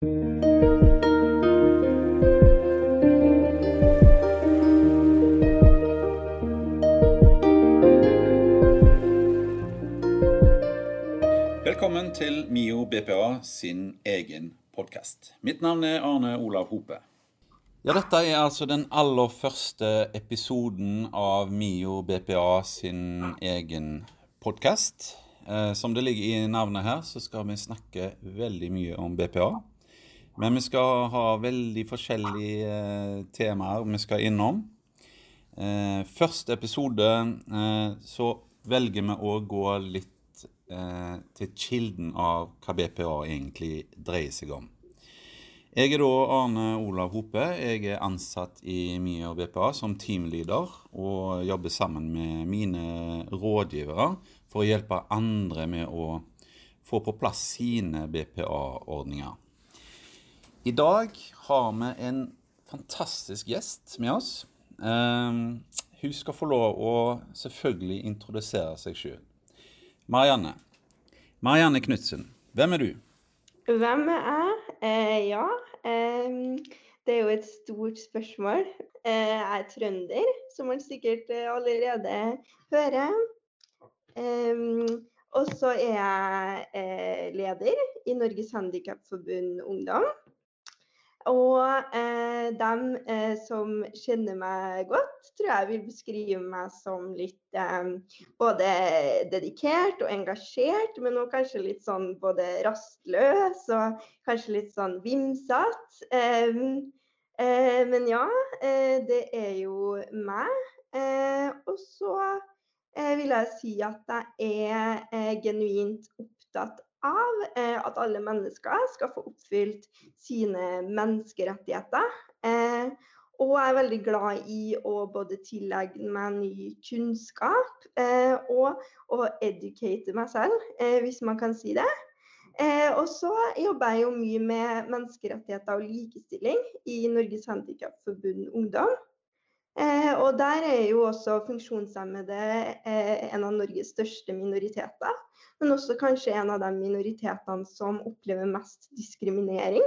Velkommen til MIO BPA sin egen podkast. Mitt navn er Arne Olav Hope. Ja, dette er altså den aller første episoden av MIO BPA sin egen podkast. Eh, som det ligger i navnet her, så skal vi snakke veldig mye om BPA. Men vi skal ha veldig forskjellige eh, temaer vi skal innom. Eh, første episode eh, så velger vi å gå litt eh, til kilden av hva BPA egentlig dreier seg om. Jeg er da Arne Olav Hope. Jeg er ansatt i MIA BPA som teamleader og jobber sammen med mine rådgivere for å hjelpe andre med å få på plass sine BPA-ordninger. I dag har vi en fantastisk gjest med oss. Um, hun skal få lov å selvfølgelig introdusere seg sjøl. Marianne. Marianne Knutsen, hvem er du? Hvem er jeg? Eh, ja, eh, det er jo et stort spørsmål. Eh, jeg er trønder, som man sikkert eh, allerede hører. og så er jeg eh, leder i Norges Handikapforbund Ungdom. Og eh, dem eh, som kjenner meg godt, tror jeg vil beskrive meg som litt eh, både dedikert og engasjert, men også kanskje litt sånn både rastløs og kanskje litt sånn vimsete. Eh, men ja, eh, det er jo meg. Eh, og så vil jeg si at jeg er genuint opptatt av eh, at alle mennesker skal få oppfylt sine menneskerettigheter. Eh, og jeg er veldig glad i å både tillegge meg ny kunnskap eh, og å educate meg selv, hvis man kan si det. og så jobber jeg jo mye med menneskerettigheter og likestilling i Norges Handikapforbund Ungdom. Eh, og der er jo også funksjonshemmede eh, en av Norges største minoriteter. Men også kanskje en av de minoritetene som opplever mest diskriminering.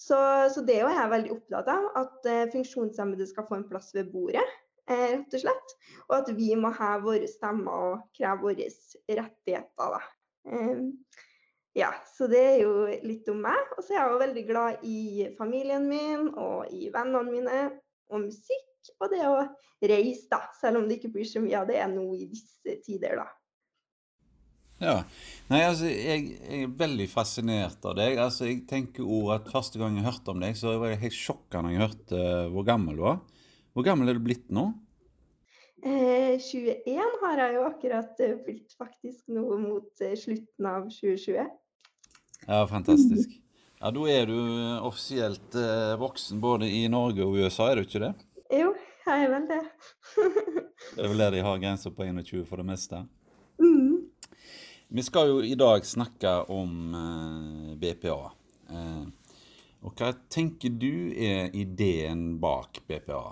Så, så det er jo jeg veldig opptatt av, at eh, funksjonshemmede skal få en plass ved bordet. Eh, rett og slett. Og at vi må heve våre stemmer og kreve våre rettigheter. Da. Eh, ja, så det er jo litt om meg. Og så er jeg jo veldig glad i familien min og i vennene mine og musikk og det å reise, da. Selv om det ikke blir så mye av det nå i disse tider, da. Ja. Nei, altså, jeg, jeg, er veldig fascinert av deg. Altså, jeg tenker jo at Første gang jeg hørte om deg, så var jeg helt sjokka når jeg hørte uh, hvor gammel du var. Hvor gammel er du blitt nå? Eh, 21 har jeg jo akkurat blitt, faktisk, nå mot uh, slutten av 2020. Ja, fantastisk. Ja, Da er du offisielt voksen både i Norge og USA, er du ikke det? Jo, jeg er vel det. det er vel der de har grenser på 21 for det meste? Mm. Vi skal jo i dag snakke om eh, BPA. Eh, og hva tenker du er ideen bak BPA?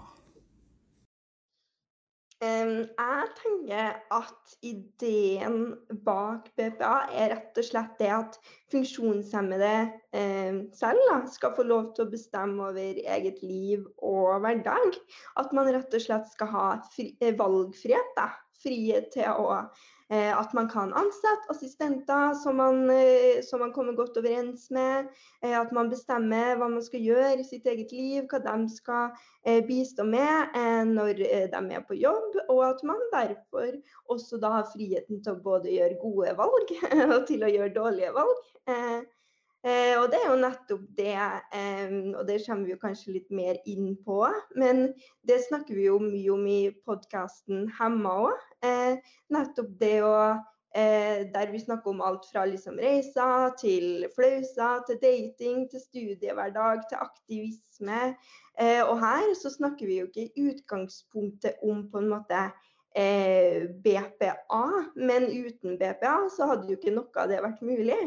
Jeg tenker at ideen bak BPA er rett og slett det at funksjonshemmede selv skal få lov til å bestemme over eget liv og hverdag. At man rett og slett skal ha valgfrihet. Da. Frihet til å at man kan ansette assistenter som man, eh, som man, kommer godt overens med. Eh, at man bestemmer hva man skal gjøre i sitt eget liv, hva de skal bistå med når de er på jobb. Og at man derfor også da har friheten til å både gjøre gode valg og til å gjøre dårlige valg. Eh, og det er jo nettopp det, eh, og det kommer vi kanskje litt mer inn på. Men det snakker vi jo mye om i podkasten Hemma òg. Eh, nettopp det å eh, Der vi snakker om alt fra liksom reiser til flauser, til dating, til studiehverdag, til aktivisme. Eh, og her så snakker vi jo ikke i utgangspunktet om på en måte BPA, men uten BPA så hadde jo ikke noe av det vært mulig.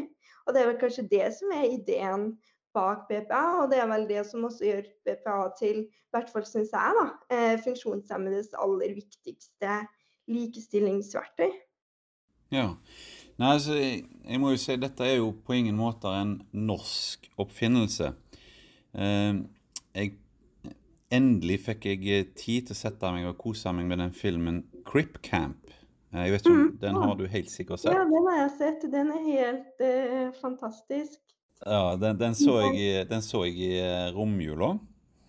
Og det er vel kanskje det som er ideen bak BPA, og det er vel det som også gjør BPA til, i hvert fall syns jeg, da, eh, funksjonshemmedes aller viktigste likestillingsverktøy. Ja, Nei, altså, jeg, må jo si dette er jo på ingen måte en norsk oppfinnelse. Eh, jeg, endelig fikk jeg tid til å sette meg og kose meg med den filmen Crip Camp. Jeg vet ikke om mm. Den har du helt sikkert sett? Ja, den har jeg sett. Den er helt uh, fantastisk. Ja, den, den, så jeg, den, så jeg, i eh, romjula.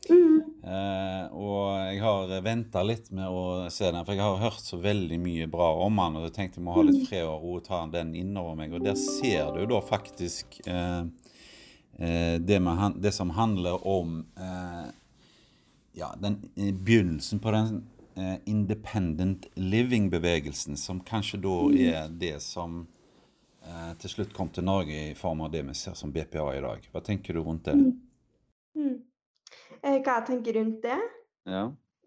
Mm. Eh, og jeg har venta litt med å se den, for jeg har hørt så veldig mye bra om den. Og jeg tenkte jeg må ha litt mm. fred og ro og ta den innover meg. Og der ser du da faktisk eh, eh det, med, det, som handler om eh, ja, den begynnelsen på den eh, independent living-bevegelsen, som kanskje da mm. er det som eh, til slutt kom til Norge i form av det vi ser som BPA i dag. Hva tenker du rundt det? Mm. Mm. Eh, hva jeg tenker rundt det? Ja.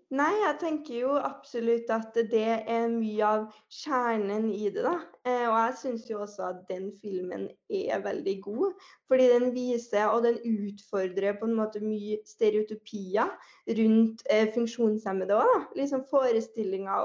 Nei, jeg tenker jo absolutt at det er mye av kjernen i det, da. Eh, og jeg syns jo også at den filmen er veldig god. Fordi den viser, og den utfordrer på en måte mye stereotypier rundt eh, funksjonshemmede òg. Liksom forestillinga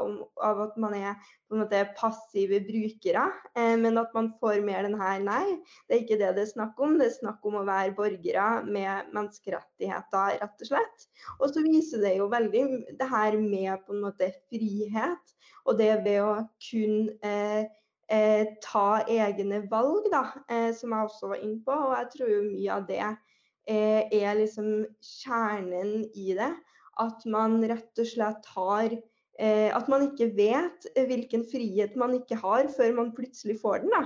av at man er på en måte passive brukere, eh, men at man får mer den her Nei, det er ikke det det er snakk om. Det er snakk om å være borgere med menneskerettigheter, rett og slett. Og så viser det jo veldig det her med på en måte frihet, og det ved å kun eh, eh, ta egne valg, da, eh, som jeg også var inne på. Og jeg tror mye av det eh, er liksom kjernen i det. At man rett og slett har Eh, at man ikke vet hvilken frihet man ikke har før man plutselig får den. da.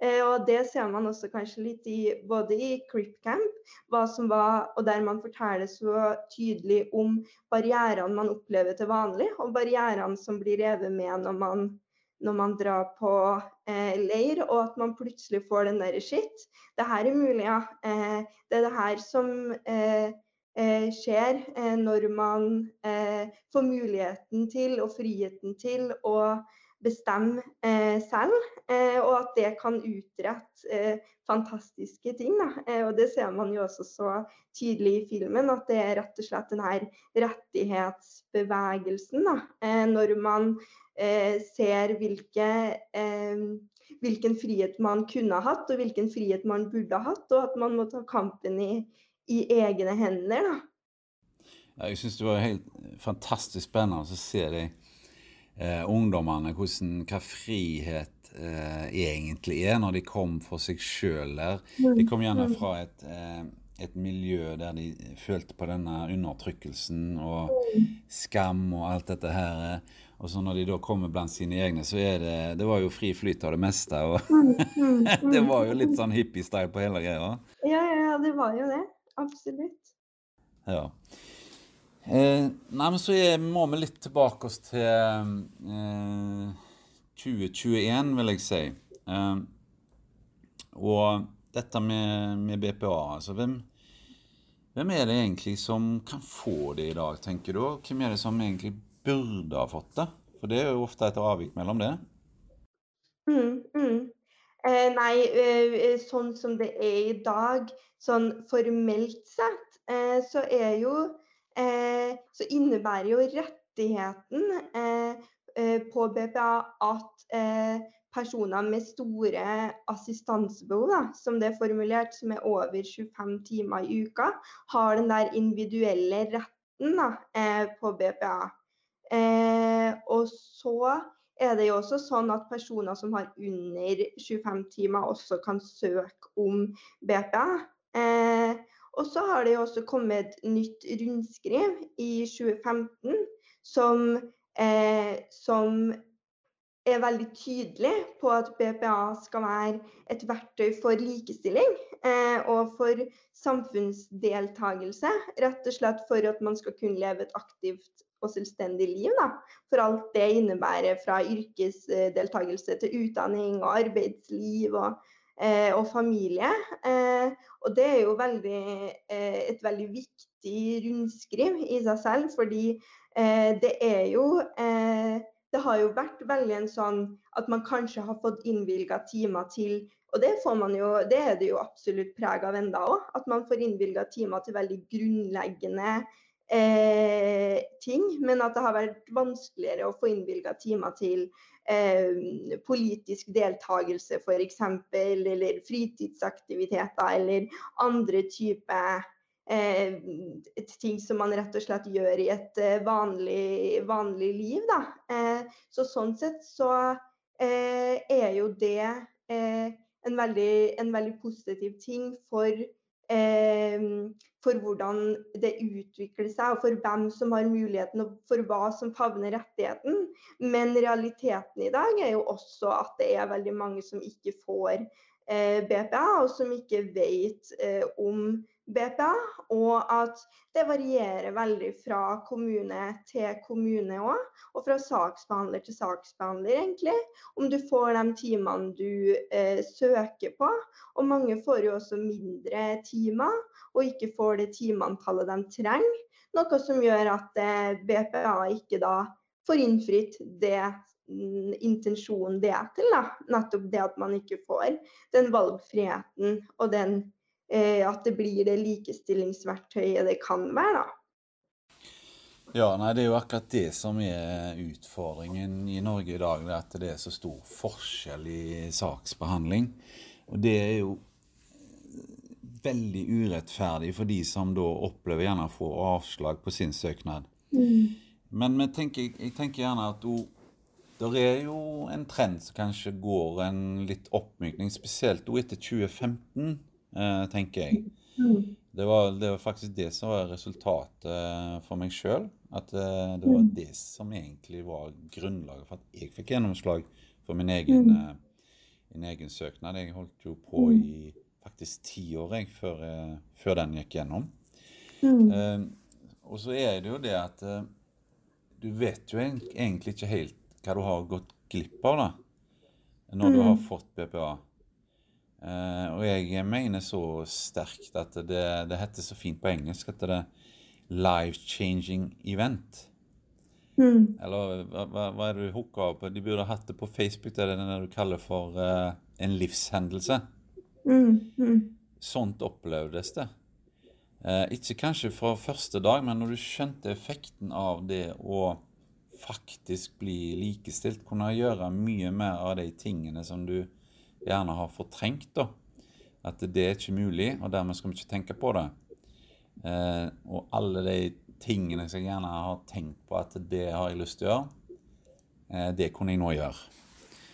Eh, og Det ser man også kanskje litt i både i Crip Camp, hva som var, og der man forteller så tydelig om barrierene man opplever til vanlig, og barrierene som blir revet med når man, når man drar på eh, leir, og at man plutselig får den derre shit. Det her er mulig, ja. Eh, det er det her som eh, Eh, skjer eh, når man eh, får muligheten til og friheten til å bestemme selv, og at det kan utrette fantastiske ting. Og det ser man jo også så tydelig i filmen, at det er rett og slett denne rettighetsbevegelsen. Da. Når man ser hvilke hvilken frihet man kunne ha hatt, og hvilken frihet man burde ha hatt, og at man må ta kampen i, i egne hender. da. Jeg syns det var helt fantastisk spennende å se de eh, ungdommene, hvordan, hva frihet eh, egentlig er når de kom for seg sjøl der. De kom gjerne mm. fra et, eh, et, miljø der de følte på denne undertrykkelsen og mm. skam og alt dette her. Og så når de da kommer blant sine egne, så er det Det var jo fri flyt av det meste. Og mm, det var jo litt sånn hippie-style på hele greia. Ja, ja, det var jo det. Absolutt. Ja. Eh, nei, men så er, må vi litt tilbake oss til eh, 2021, vil jeg si. Eh, og dette med, med BPA, altså hvem, hvem, er det egentlig som kan få det i dag, tenker du? Hvem er det som egentlig burde ha fått det? For det er jo ofte et avvik mellom det. Mm, mm. Eh, nei, eh, sånn som det er i dag, sånn formelt sett, eh, så er jo Så innebærer jo rettigheten eh, på BPA at personer med store assistansebehov, da, som det er formulert, som er over 25 timer i uka, har den der individuelle retten da, på BPA. og så er det jo også sånn at personer som har under 25 timer, også kan søke om BPA. Eh, og så har det jo også kommet nytt rundskriv i 2015 som, eh, som er veldig tydelig på at BPA skal være et verktøy for likestilling eh, og for samfunnsdeltagelse. Rett og slett for at man skal kunne leve et aktivt og selvstendig liv. Da. For alt det innebærer fra yrkesdeltakelse til utdanning og arbeidsliv og, og familie. Eh, og det er jo veldig, eh, et veldig viktig rundskriv i seg selv, fordi eh, det er jo eh, det har jo vært veldig en sånn at man kanskje har fått innvilga timer til og det, får man jo, det er det jo absolutt preg av enda òg. At man får innvilga timer til veldig grunnleggende eh, ting, men at det har vært vanskeligere å få innvilga timer til eh, politisk deltakelse f.eks., eller fritidsaktiviteter, eller andre typer eh, ting som man rett og slett gjør i et eh, vanlig, vanlig liv. Da. Eh, så sånn sett så eh, er jo det en veldig, en veldig positiv ting for for hvordan det utvikler seg, og for hvem som har muligheten, og for hva som favner rettigheten. Men realiteten i dag er jo også at det er veldig mange som ikke får eh, BPA, og som ikke vet eh, om BPA, og at det varierer veldig fra kommune til kommune òg, og fra saksbehandler til saksbehandler, egentlig. Om du får de timene du eh, søker på. Og mange får jo også mindre timer, og ikke får det timeantallet de trenger. Noe som gjør at eh, BPA ikke da får innfridd det mm, intensjonen det er til. Da. Nettopp det at man ikke får den valgfriheten og den Eh, at det blir det likestillingsverktøyet det kan være. da. Ja, nei, Det er jo akkurat det som er utfordringen i Norge i dag. Det at det er så stor forskjell i saksbehandling. Og det er jo veldig urettferdig for de som da opplever gjerne å få avslag på sin søknad. Mm. Men tenker, jeg tenker gjerne at det er jo en trend som kanskje går en litt oppmykning, spesielt etter 2015 eh, tenker jeg. Mm. Det var, det var, faktisk det som var resultatet for meg sjøl. At eh, det var mm. det som egentlig var grunnlaget for at jeg fikk gjennomslag for min egen, mm. eh, min egen søknad. Jeg holdt jo på i faktisk ti år jeg, før, eh, før, den gikk gjennom. Mm. og så er det jo det at eh, du vet jo egentlig ikke helt hva du har gått glipp av da, når mm. du har fått BPA. Uh, og jeg mener så sterkt at det, det heter så fint på engelsk at det er life-changing event. Mm. Eller hva, hva, er det du hooker av på? De burde hatt det på Facebook. Det er det du kaller for uh, en livshendelse. Mm. Mm. Sånt opplevdes det. Eh, ikke kanskje fra første dag, men når du skjønte effekten av det å faktisk bli likestilt, kunne gjøre mye mer av de tingene som du gjerne har fortrengt. da, At det er ikke mulig, og dermed skal vi ikke tenke på det. Eh, og alle de tingene som jeg gjerne har tenkt på at det har jeg lyst til å gjøre, eh, det kunne jeg nå gjøre.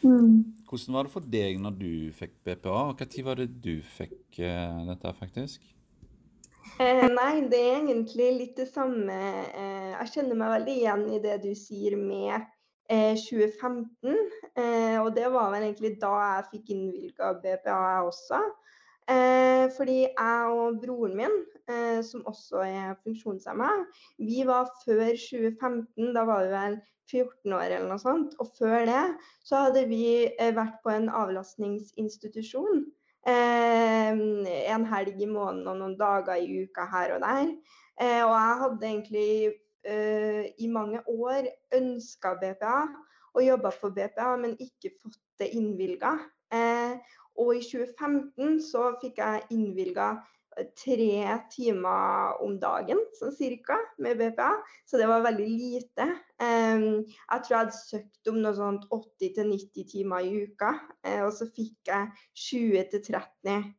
Mm. Hvordan var det for deg når du fikk BPA, og når var det du fikk uh, dette, faktisk? Eh, nei, det er egentlig litt det samme. Eh, jeg kjenner meg veldig igjen i det du sier med 2015. Eh, eh, og det var vel egentlig da jeg fikk innvilga BPA også. Eh, fordi jeg og broren min, eh, som også er funksjonshemma, vi var før 2015, da var vi vel 14 år eller noe sånt. Og før det så hadde vi eh, vært på en avlastningsinstitusjon. Eh, en helg i måneden og noen dager i uka her og der. og jeg hadde egentlig eh, i mange år ønska BPA og jobba for BPA, men ikke fått det innvilga. Uh, og i 2015 så fikk jeg innvilga eh, tre timer om dagen, sånn cirka, med BPA. Så det var veldig lite. Jeg tror jeg hadde søkt om noe sånt 80-90 timer i uka, uh, og så fikk jeg 20-30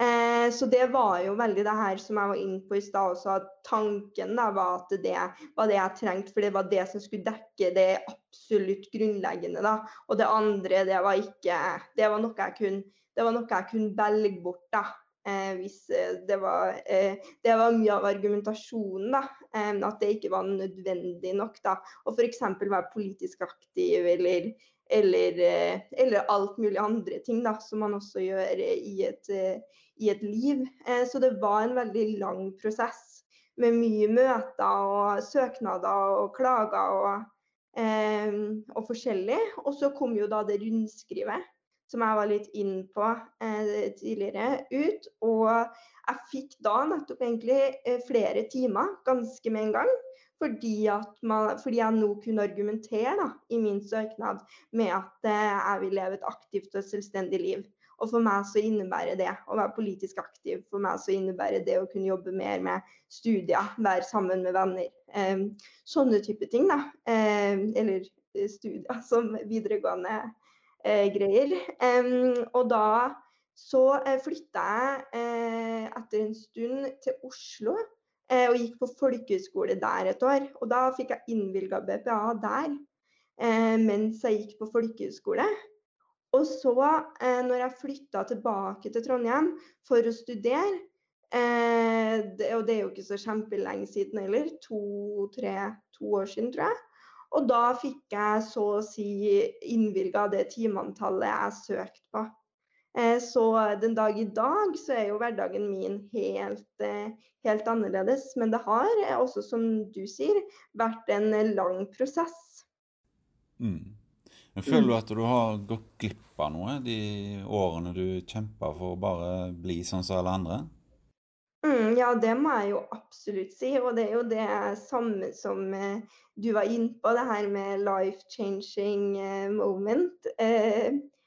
Eh, så det var jo veldig det her som jeg var inne på i stad også, at tanken da var at det var det jeg trengte, for det var det som skulle dekke det absolutt grunnleggende. da, Og det andre, det var ikke Det var noe jeg kunne, noe jeg kunne velge bort, da. Eh, hvis eh, det var eh, Det var mye av argumentasjonen, da. Eh, at det ikke var nødvendig nok, da. Å f.eks. være politisk aktiv eller eller, eh, eller, alt mulig andre ting da, som man også gjør i et, i et liv. Eh, så det var en veldig lang prosess med mye møter og søknader og klager og, eh, og forskjellig. Og så kom jo da det rundskrivet som jeg var litt inn på eh, tidligere, ut. Og jeg fikk da nettopp egentlig eh, flere timer ganske med en gang. Fordi, man, fordi jeg nå kunne argumentere da, i min søknad med at eh, jeg vil leve et aktivt og selvstendig liv. Og for meg så innebærer det å være politisk aktiv. For meg så innebærer det å kunne jobbe mer med studier, være sammen med venner. Eh, sånne type ting, da. Eh, eller studier som videregående greier. og da så eh, flytta jeg eh, etter en stund til Oslo eh, og gikk på folkehøyskole der et år. Og da fikk jeg innvilga BPA der mens jeg gikk på folkehøyskole. Og så, når jeg flytta tilbake til Trondheim for å studere, og det er jo ikke så kjempelenge siden heller, to-tre to år siden, tror jeg. Og da fikk jeg så å si innvilga det timeantallet jeg søkte på. Eh, så den dag i dag så er jo hverdagen min helt, eh, helt annerledes. Men det har eh, også, som du sier, vært en lang prosess. Mm. Men føler du at du har gått glipp av noe de årene du kjempa for å bare bli sånn som alle andre? Mm, ja, det må jeg jo absolutt si. Og det er jo det samme som du var inne på, det her med life changing moment.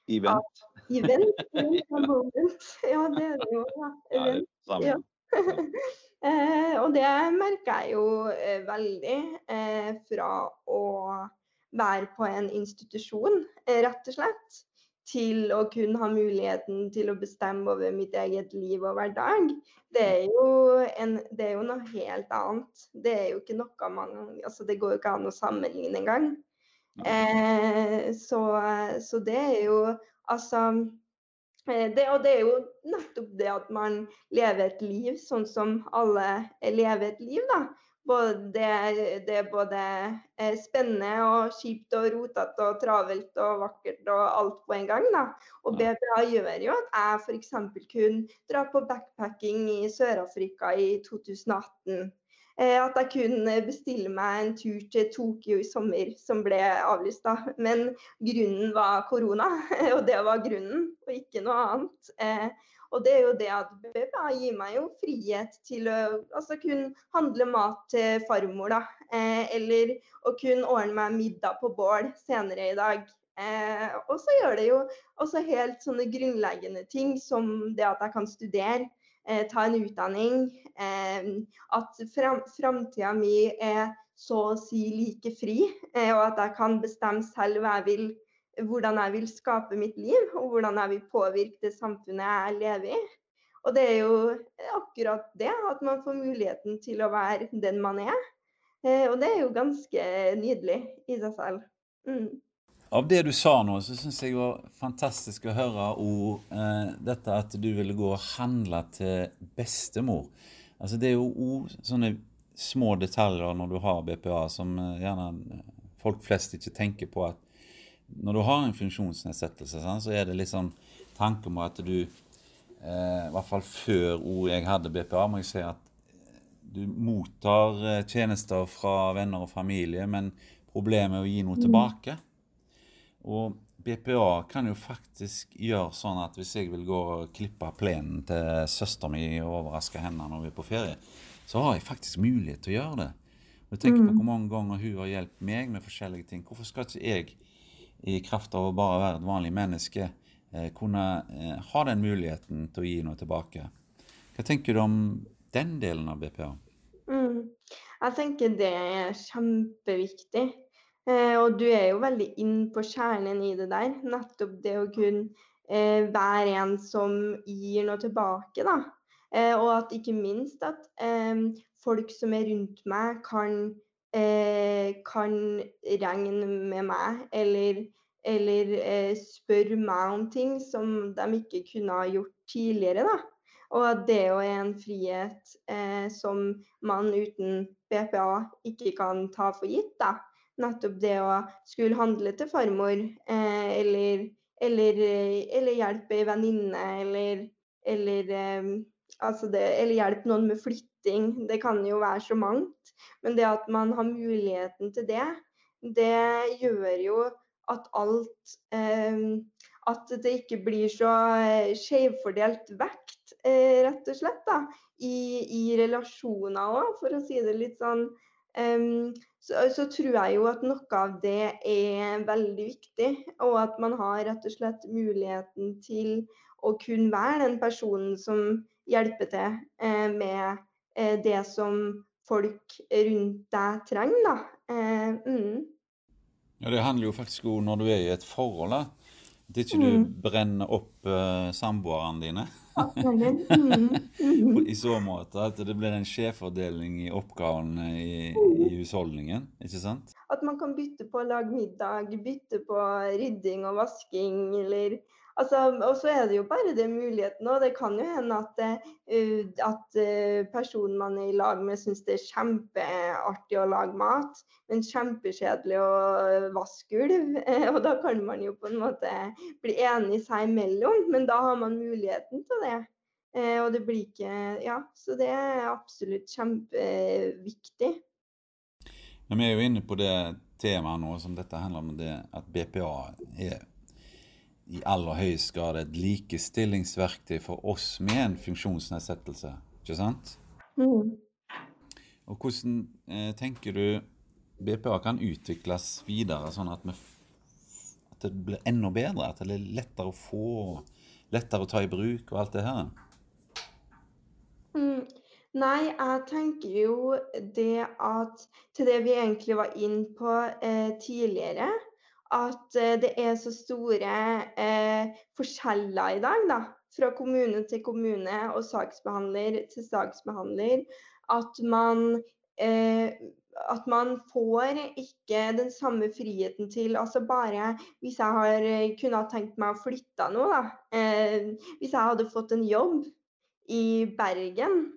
Event. Event, moment. Ja, det er det jo. Ja. Event. Ja. eh, og det merker jeg jo eh, veldig eh, fra å være på en institusjon, eh, rett og slett, til å kunne ha muligheten til å bestemme over mitt eget liv og hverdag. Det er jo, en, det er jo noe helt annet. Det er jo ikke noe man altså Det går jo ikke an å sammenligne engang. Eh, så, så, det er jo altså eh, det, og det er jo nettopp det at man lever et liv sånn som alle lever et liv, da. Både, det er både eh, spennende og kjipt og rotete og travelt og vakkert og alt på en gang. da. Og BBA gjør jo at jeg f.eks. kunne dra på backpacking i Sør-Afrika i 2018. Eh, at jeg kunne bestille meg en tur til Tokyo i sommer, som ble avlyst da. Men grunnen var korona, og det var grunnen, og ikke noe annet. Og det er jo det at BPA gir meg jo frihet til å altså, kunne handle mat til farmor, da. Eh, eller å kunne ordne meg middag på bål senere i dag. Eh, og så gjør det jo også helt sånne grunnleggende ting som det at jeg kan studere. Eh, ta en utdanning. Eh, at fram, framtida mi er så å si like fri, eh, og at jeg kan bestemme selv hva jeg vil, hvordan jeg vil skape mitt liv, og hvordan jeg vil påvirke det samfunnet jeg lever i. Og det er jo akkurat det, at man får muligheten til å være den man er. Og det er jo ganske nydelig i seg selv. Mm. Av det du sa nå, så syns jeg det var fantastisk å høre ord, eh, dette at du ville gå og handle til bestemor. Altså Det er jo ord, sånne små detaljer når du har BPA, som eh, gjerne folk flest ikke tenker på. at Når du har en funksjonsnedsettelse, så er det litt sånn tanke om at du eh, I hvert fall før jeg hadde BPA, må jeg si at du mottar eh, tjenester fra venner og familie, men problemet er å gi noe mm. tilbake. Og BPA kan jo faktisk gjøre sånn at hvis jeg vil gå og klippe plenen til søsteren min og overraske henne når vi er på ferie, så har jeg faktisk mulighet til å gjøre det. Og jeg tenker på mm. hvor mange ganger hun har hjulpet meg med forskjellige ting. Hvorfor skal ikke jeg, i kraft av å bare være et vanlig menneske, eh, kunne eh, ha den muligheten til å gi noe tilbake? Hva tenker du om den delen av BPA? Mm. Jeg tenker det er kjempeviktig. Eh, og du er jo veldig inn på kjernen i det der. Nettopp det å kunne være en som gir noe tilbake, da. Og at ikke minst at folk som er rundt meg, kan, eh, kan regne med meg eller, eller eh, spørre meg om ting som de ikke kunne ha gjort tidligere, da. Og det er jo en frihet som man uten BPA ikke kan ta for gitt. da nettopp det å skulle handle til farmor, eh, eller, eller, eller, hjelpe ei venninne, eller, eller, eh, altså eller hjelpe noen med flytting. Det kan jo være så mangt. Men det at man har muligheten til det, det gjør jo at alt eh, At det ikke blir så eh, skjevfordelt vekt, eh, rett og slett, da, i, i relasjoner òg, for å si det litt sånn Eh, så, så, tror jeg jo at noe av det er veldig viktig. Og at man har rett og slett muligheten til å kunne være den personen som hjelper til eh, med det som folk rundt deg trenger, da. Eh, mm. Ja, det handler jo faktisk om når du er i et forhold, da. At ikke du Mm. brenner opp uh, samboerne dine. Mm. Mm. I så måte at det blir en skjevfordeling i oppgavene i, i husholdningen, ikke sant? At man kan bytte på å lage middag, bytte på rydding og vasking, eller altså, Og så er det jo bare det muligheten òg. Det kan jo hende at, eh, at eh, personen man er i lag med syns det er kjempeartig å lage mat, men kjempekjedelig å vaske gulv. Eh, og da kan man jo på en måte bli enig seg imellom, men da har man muligheten til det. Og det blir ikke Ja, så det er absolutt kjempeviktig. Men vi er jo inne på det temaet nå som dette handler om, det at BPA er i aller høyest grad et likestillingsverktøy for oss med en funksjonsnedsettelse, ikke sant? Mm. Og hvordan eh, tenker du BPA kan utvikles videre, sånn at, at det blir enda bedre? At det er lettere å få, lettere å ta i bruk og alt det her? Mm. Nei, jeg tenker jo det at Til det vi egentlig var inn på eh, tidligere, at eh, det er så store eh, forskjeller i dag, da. Fra kommune til kommune og saksbehandler til saksbehandler. At man eh, at man får ikke den samme friheten til altså bare Hvis jeg har eh, kunne ha tenkt meg å flytte nå, da. Eh, hvis jeg hadde fått en jobb i Bergen,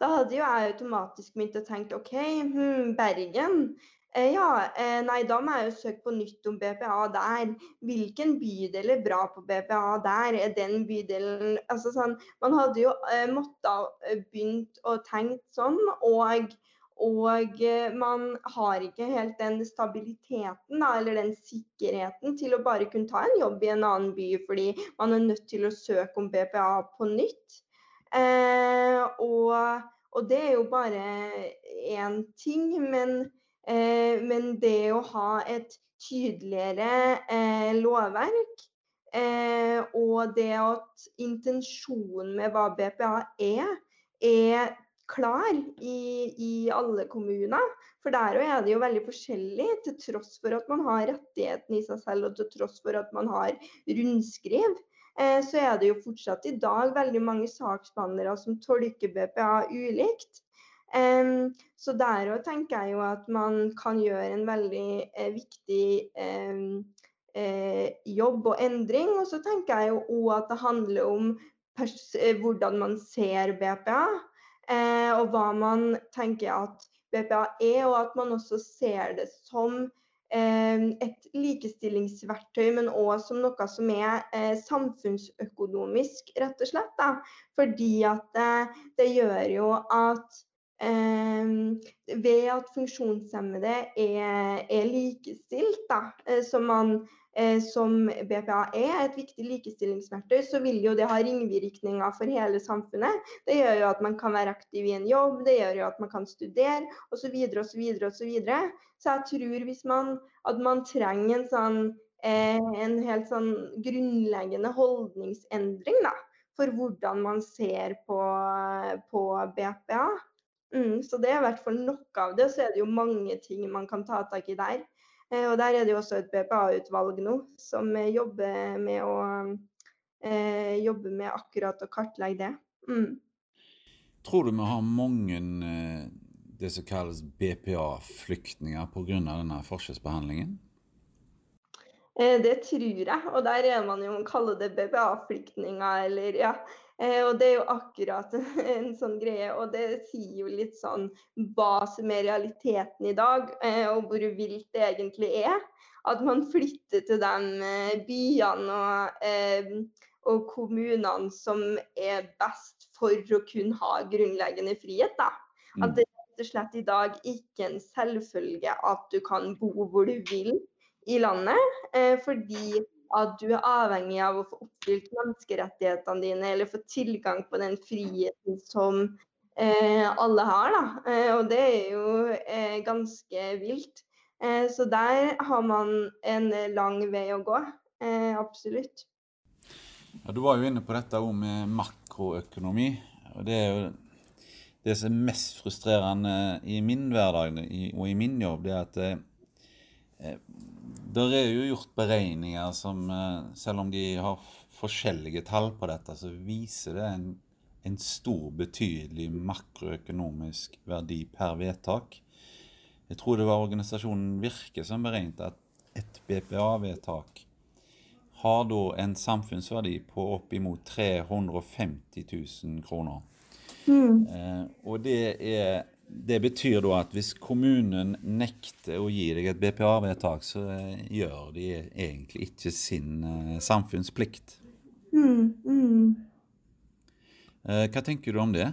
da hadde jo jeg automatisk begynt å tenke OK, hmm, Bergen. Eh, ja, eh, nei, da må jeg jo søke på nytt om BPA der. Hvilken bydel er bra på BPA der? Er den bydelen Altså sånn Man hadde jo eh, måttet begynt å tenke sånn, og og man har ikke helt den stabiliteten da, eller den sikkerheten til å bare kunne ta en jobb i en annen by, fordi man er nødt til å søke om BPA på nytt. Eh, og, og det er jo bare én ting, men, men det å ha et tydeligere eh, lovverk eh, og det at intensjonen med hva BPA er, er klar i, i alle kommuner. For der òg er det jo veldig forskjellig, til tross for at man har rettigheten i seg selv og til tross for at man har rundskriv. Eh, så er det jo fortsatt i dag veldig mange saksbehandlere som tolker BPA ulikt. Em, så der òg tenker jeg jo at man kan gjøre en veldig eh, viktig um, eh, jobb og endring. Og så tenker jeg jo òg at det handler om eh, hvordan man ser BPA. Eh, og hva man tenker at BPA er, og at man også ser det som et likestillingsverktøy, men òg som noe som er eh, samfunnsøkonomisk, rett og slett. Da. Fordi at eh, det gjør jo at ved at funksjonshemmede er, er likestilt, da, eh, som, man, eh, som BPA er, et viktig likestillingsverktøy, så vil jo det ha ringvirkninger for hele samfunnet. Det gjør jo at man kan være aktiv i en jobb, det gjør jo at man kan studere osv. osv. osv. Så jeg tror hvis man, at man trenger en sånn eh, en helt sånn grunnleggende holdningsendring da, for hvordan man ser på, på BPA. Mm, så det er i hvert fall noe av det. Og så er det jo mange ting man kan ta tak i der. Eh, og der er det jo også et BPA-utvalg nå som eh, jobber med å eh, jobbe med akkurat å kartlegge det. Mm. Tror du vi har mange eh, det som kalles BPA-flyktninger pga. denne forskjellsbehandlingen? Eh, det tror jeg, og der er man jo, kaller det BPA-flyktninger, eller ja. Eh, og det er jo akkurat en sånn greie, og det sier jo litt sånn hva som er realiteten i dag, eh, og hvor vilt det egentlig er. At man flytter til de eh, byene og, eh, og kommunene som er best for å kunne ha grunnleggende frihet. da. At det er rett og slett i dag ikke en selvfølge at du kan bo hvor du vil i landet, eh, fordi at du er avhengig av å få oppfylt menneskerettighetene dine, eller få tilgang på den friheten som eh, alle har. Da. Eh, og det er jo eh, ganske vilt. Eh, så der har man en lang vei å gå. Eh, absolutt. Ja, du var jo inne på dette òg med makroøkonomi. og Det er jo det som er mest frustrerende i min hverdag og i min jobb, det er at eh, det er jo gjort beregninger som, eh, selv om de har forskjellige tall på dette, så viser det en, en stor, betydelig makroøkonomisk verdi per vedtak. Jeg tror det var organisasjonen Virke som beregnet at et BPA-vedtak har da en samfunnsverdi på oppimot 350 000 kroner. Mm. Eh, og det, er, det betyr da at hvis kommunen nekter å gi deg et BPA-vedtak, så eh, gjør de egentlig ikke sin eh, samfunnsplikt. Mm. Mm. Eh, hva tenker du om det?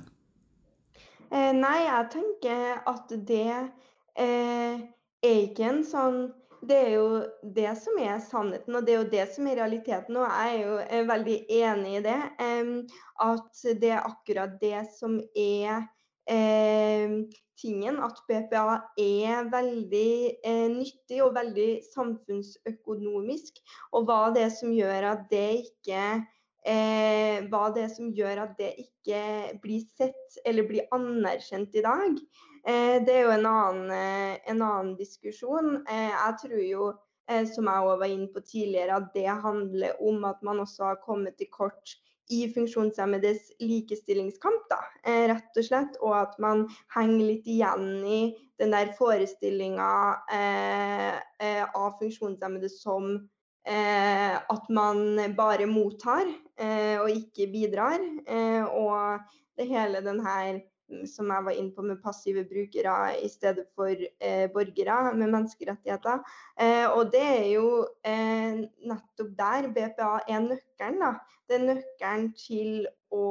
Eh, nei, jeg tenker at det eh, er ikke en sånn det er jo det som er sannheten, og det er jo det som er realiteten. Og jeg er jo er veldig enig i det. Um, at det er akkurat det som er tingen. At BPA er veldig uh, nyttig og veldig samfunnsøkonomisk. Og hva det er som gjør at det ikke Eh, hva det er som gjør at det ikke blir sett eller blir anerkjent i dag. Eh, det er jo en annen, eh, en annen diskusjon. Eh, jeg tror jo, som jeg òg var inne på tidligere, at det handler om at man også har kommet til kort i funksjonshemmedes likestillingskamp, da, rett og slett. Og at man henger litt igjen i den der forestillinga eh, av funksjonshemmede som eh, at man bare mottar eh, og ikke bidrar. og det hele den her som jeg var inne på med passive brukere i stedet for eh, borgere med menneskerettigheter. Eh, og det er jo eh, nettopp der BPA er nøkkelen. Da. Det er nøkkelen til å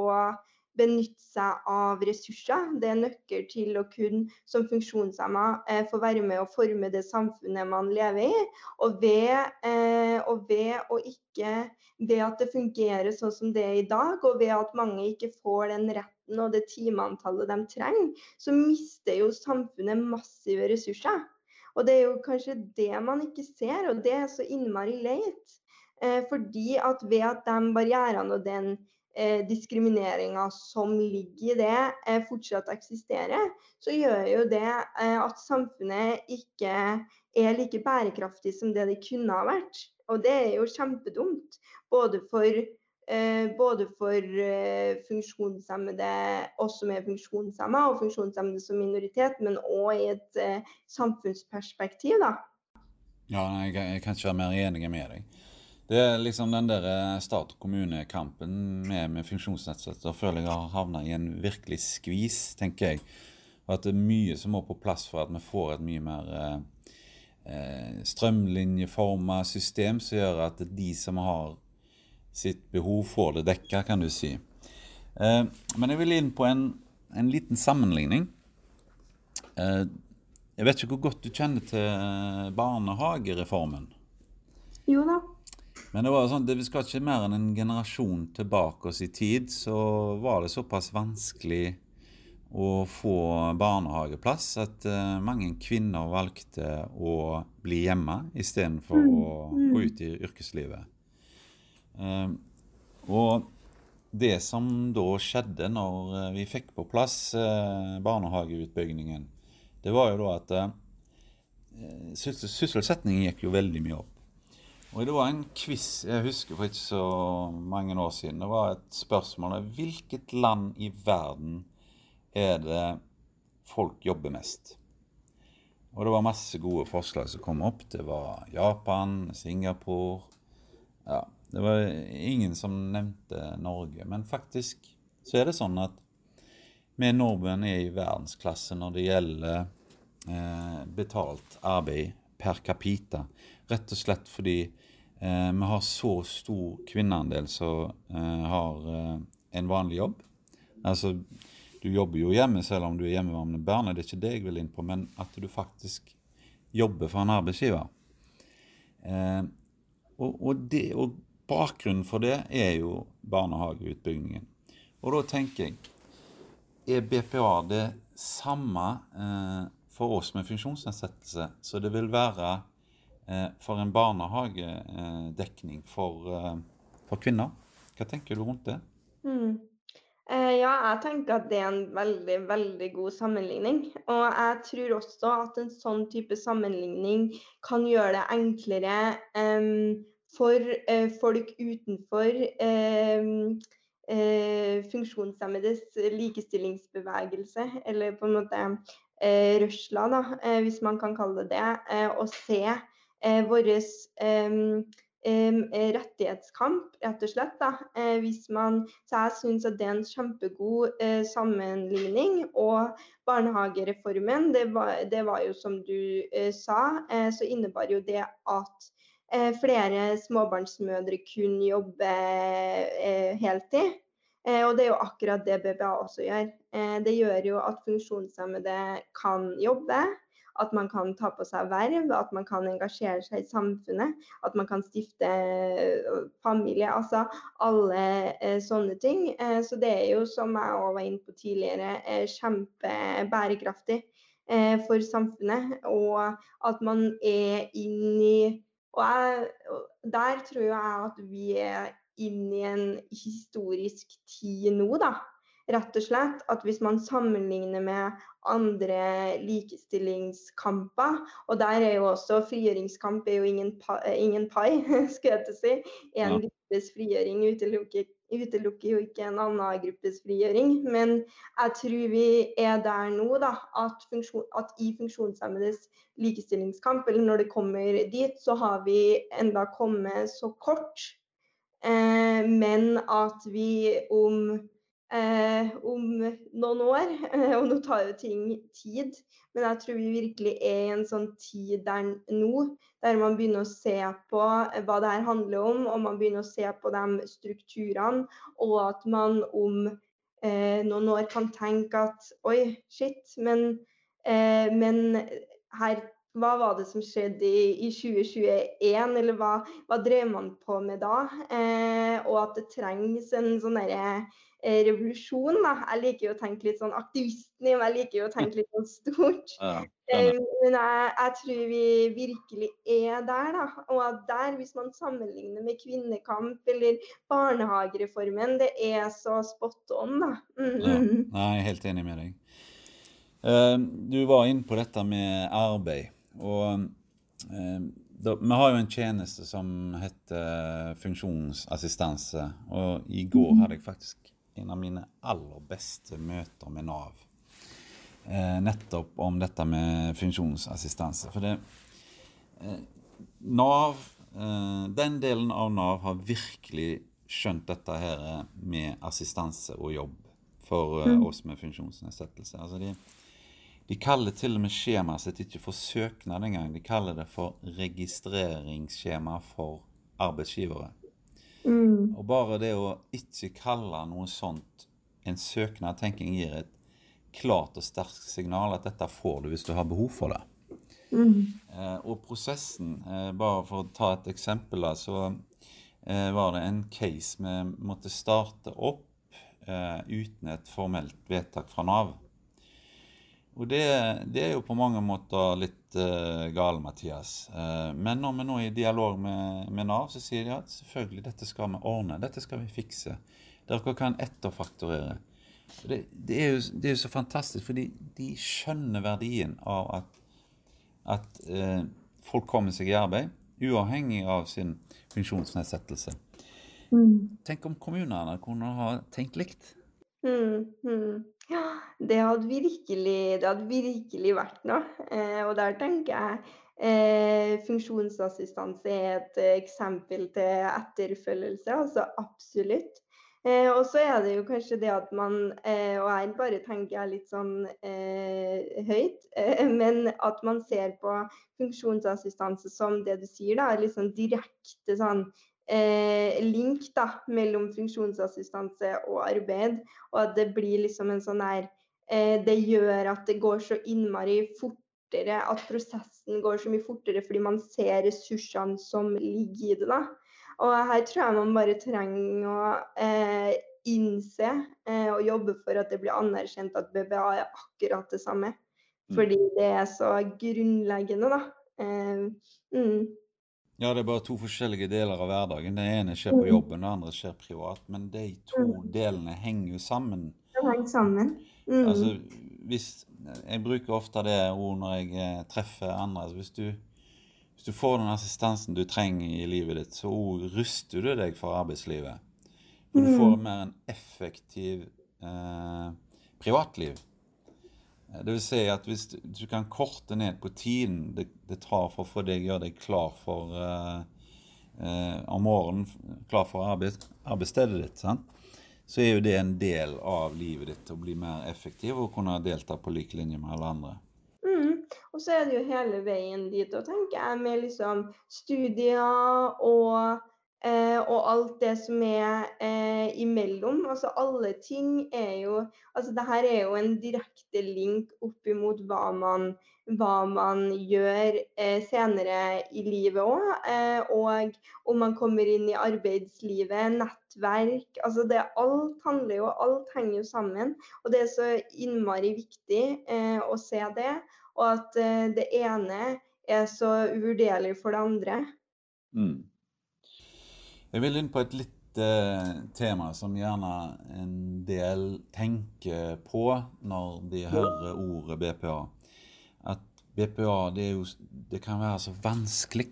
benytte seg av ressurser. Det er nøkkel til å kunne som funksjonshemma eh, få være med å forme det samfunnet man lever i. Og ved, eh, og ved å ikke ved at det fungerer sånn som det er i dag, og ved at mange ikke får den retten og det timeantallet de trenger, så mister jo samfunnet massive ressurser. Og det er jo kanskje det man ikke ser, og det er så innmari leit. Eh, fordi at ved at de barrierene og den eh, diskrimineringa som ligger i det, eh, fortsatt eksisterer, så gjør jo det eh, at samfunnet ikke er like bærekraftig som det det kunne ha vært. Og det er jo kjempedumt. Både for, eh, både for eh, funksjonshemmede, oss som er funksjonshemma, og funksjonshemmede som minoritet, men òg i et samfunnsperspektiv, da. Ja, jeg, jeg, kan ikke være mer enig med deg. Det er liksom den der eh, stat-kommune-kampen med, med funksjonsnedsettelser føler jeg har havna i en virkelig skvis, tenker jeg. Og at det er mye som må på plass for at vi får et mye mer eh, eh, strømlinjeforma system som gjør at de som har sitt behov, får det dekka, kan du si. Eh, men jeg vil inn på en, en liten sammenligning. Eh, jeg vet ikke hvor godt du kjenner til barnehagereformen? Jo da. Men det var sånn, det skal ikke mer enn en generasjon tilbake oss i tid, så var det såpass vanskelig å få barnehageplass at uh, mange kvinner valgte å bli hjemme istedenfor mm. å gå mm. ut i yrkeslivet. Uh, og det som da skjedde når uh, vi fikk på plass barnehageutbyggingen, det var jo da at sysselsettingen gikk jo veldig mye opp. Og Det var en quiz jeg husker for ikke så mange år siden. Det var et spørsmål om hvilket land i verden er det folk jobber mest. Og det var masse gode forslag som kom opp. Det var Japan, Singapore Ja, det var ingen som nevnte Norge. Men faktisk så er det sånn at vi nordmenn er i verdensklasse når det gjelder eh, betalt arbeid per capita. Rett og slett fordi vi har så stor kvinneandel som eh, har eh, en vanlig jobb. Altså du jobber jo hjemme selv om du er hjemmevarmende barn. Det er ikke det jeg vil inn på, men at du faktisk jobber for en arbeidsgiver. Eh, og, og, det, og, bakgrunnen for det er jo barnehageutbyggingen. Og da tenker jeg Er BPA det samme eh, for oss med funksjonsnedsettelse som det vil være eh, for en barnehagedekning for, eh, for, kvinner? Hva tenker du rundt det? Mm. Eh, ja, jeg tenker at det er en veldig, veldig god sammenligning. Og jeg tror også at en sånn type sammenligning kan gjøre det enklere um, for uh, folk utenfor um, uh, funksjonshemmedes likestillingsbevegelse, eller på en måte uh, rørsla, da, hvis man kan kalle det det, å se vår um, rettighetskamp, rett og slett. Da. Eh, hvis man, så jeg syns det er en kjempegod eh, sammenligning. Og barnehagereformen, det var, det var jo som du eh, sa, eh, så innebar jo det at eh, flere småbarnsmødre kunne jobbe eh, heltid. og det er jo akkurat det BPA også gjør. det gjør jo at funksjonshemmede kan jobbe at man kan ta på seg verv, at man kan engasjere seg i samfunnet, at man kan stifte øh, familie. Altså alle eh, sånne ting. Eh, så det er jo, som jeg òg var inne på tidligere, eh, kjempebærekraftig for samfunnet. Og at man er inni Og jeg, der tror jeg at vi er inn i en historisk tid nå, da. Rett og slett at hvis man sammenligner med andre likestillingskamper, og der er jo også frigjøringskamp er jo ingen, ingen pai, skulle jeg til å si. En ja. gruppes frigjøring utelukker, utelukker, jo ikke en annen gruppes frigjøring. Men jeg tror vi er der nå, da, at, funksjon, at i funksjonshemmedes likestillingskamp, eller når det kommer dit, så har vi enda kommet så kort. Eh, men at vi om eh, om noen år. Eh, og nå tar jo ting tid, men jeg tror vi virkelig er i en sånn tid der nå, der man begynner å se på hva det her handler om, og man begynner å se på de strukturene, og at man om eh, noen år kan tenke at oi, shit, men, eh, men her hva var det som skjedde i, i 2021, eller hva, hva, drev man på med da? Eh, og at det trengs en sånn derre revolusjon. Da. Jeg liker jo å tenke litt sånn aktivisten i meg, jeg liker jo å tenke litt sånn stort. Ja, eh, men jeg, jeg, tror vi virkelig er der, da. Og at der, hvis man sammenligner med kvinnekamp eller barnehagereformen, det er så spot on, da. Mm -hmm. ja. Nei, jeg er helt enig med deg. Uh, du var inne på dette med arbeid. Og da, vi har jo en tjeneste som heter funksjonsassistanse. Og i går mhm. hadde jeg faktisk en av mine aller beste møter med Nav. Eh, nettopp om dette med funksjonsassistanse. For det eh, Nav eh, Den delen av Nav har virkelig skjønt dette her med assistanse og jobb for eh, mm. oss med funksjonsnedsettelse. Altså de, de kaller til og med skjemaet sitt ikke for søknad engang. De kaller det for registreringsskjema for arbeidsgivere. Mm. Og bare det å ikke kalle noe sånt en søknad, tenker jeg gir et klart og sterkt signal at dette får du hvis du har behov for det. Mm. Eh, og prosessen, eh, bare for å ta et eksempel, da, så eh, var det en case vi måtte starte opp eh, uten et formelt vedtak fra Nav. Og det, det, er jo på mange måter litt uh, gale, Mathias. Uh, men når vi nå er i dialog med, med, Nav, så sier de at selvfølgelig, dette skal vi ordne. Dette skal vi fikse. Dere kan etterfakturere. Det, det, er jo, det, er jo, så fantastisk, for de, de skjønner verdien av at, at uh, folk kommer seg i arbeid, uavhengig av sin funksjonsnedsettelse. Mm. Tenk om kommunene kunne ha tenkt likt. Mm, mm. Ja, det hadde virkelig, det hadde virkelig vært noe. Eh, og der tenker jeg eh, funksjonsassistanse er et eh, eksempel til etterfølgelse. Altså absolutt. Eh, og så er det jo kanskje det at man, eh, og jeg bare tenker jeg litt sånn eh, høyt, men at man ser på funksjonsassistanse som det du sier, da, litt sånn direkte sånn eh, link da, mellom funksjonsassistanse og arbeid. Og at det blir liksom en sånn her eh, Det gjør at det går så innmari fortere, at prosessen går så mye fortere fordi man ser ressursene som ligger i det. da. Og her tror jeg man bare trenger å eh, innse eh, og jobbe for at det blir anerkjent at BBA er akkurat det samme. Mm. Fordi det er så grunnleggende, da. Eh, mm. Ja, det er bare to forskjellige deler av hverdagen. Det ene skjer på Mm. jobben, det andre skjer privat. Men de to Mm. delene henger jo sammen. Det henger sammen. Mm. Altså, hvis, jeg bruker ofte det ord når jeg eh, treffer andre. Altså, hvis, du, hvis du får den assistansen du trenger i livet ditt, så ruster du deg for arbeidslivet. For du får Mm. mer en effektiv eh, privatliv. Eh, Det vil si at hvis du, kan korte ned på tiden det, det tar for å få deg gjøre deg klar for uh, uh, om morgenen, klar for arbeid, arbeidsstedet ditt, sant? så er jo det en del av livet ditt å bli mer effektiv og kunne delta på lik linje med alle andre. Mm. Og så er det jo hele veien dit, tenker jeg, med liksom studier og, eh, og alt det som er eh, imellom. Altså alle ting er jo Altså det her er jo en direkte link opp imot hva man, hva man gjør eh, senere i livet òg. Eh, og om man kommer inn i arbeidslivet, nettverk. Altså det alt handler jo Alt henger jo sammen. Og det er så innmari viktig eh, å se det. Og at eh, det ene er så uvurderlig for det andre. Mm. Jeg vil inn på et litt eh, tema som gjerne en del tenker på når de hører ordet BPA. At BPA det, jo, det kan være så vanskelig.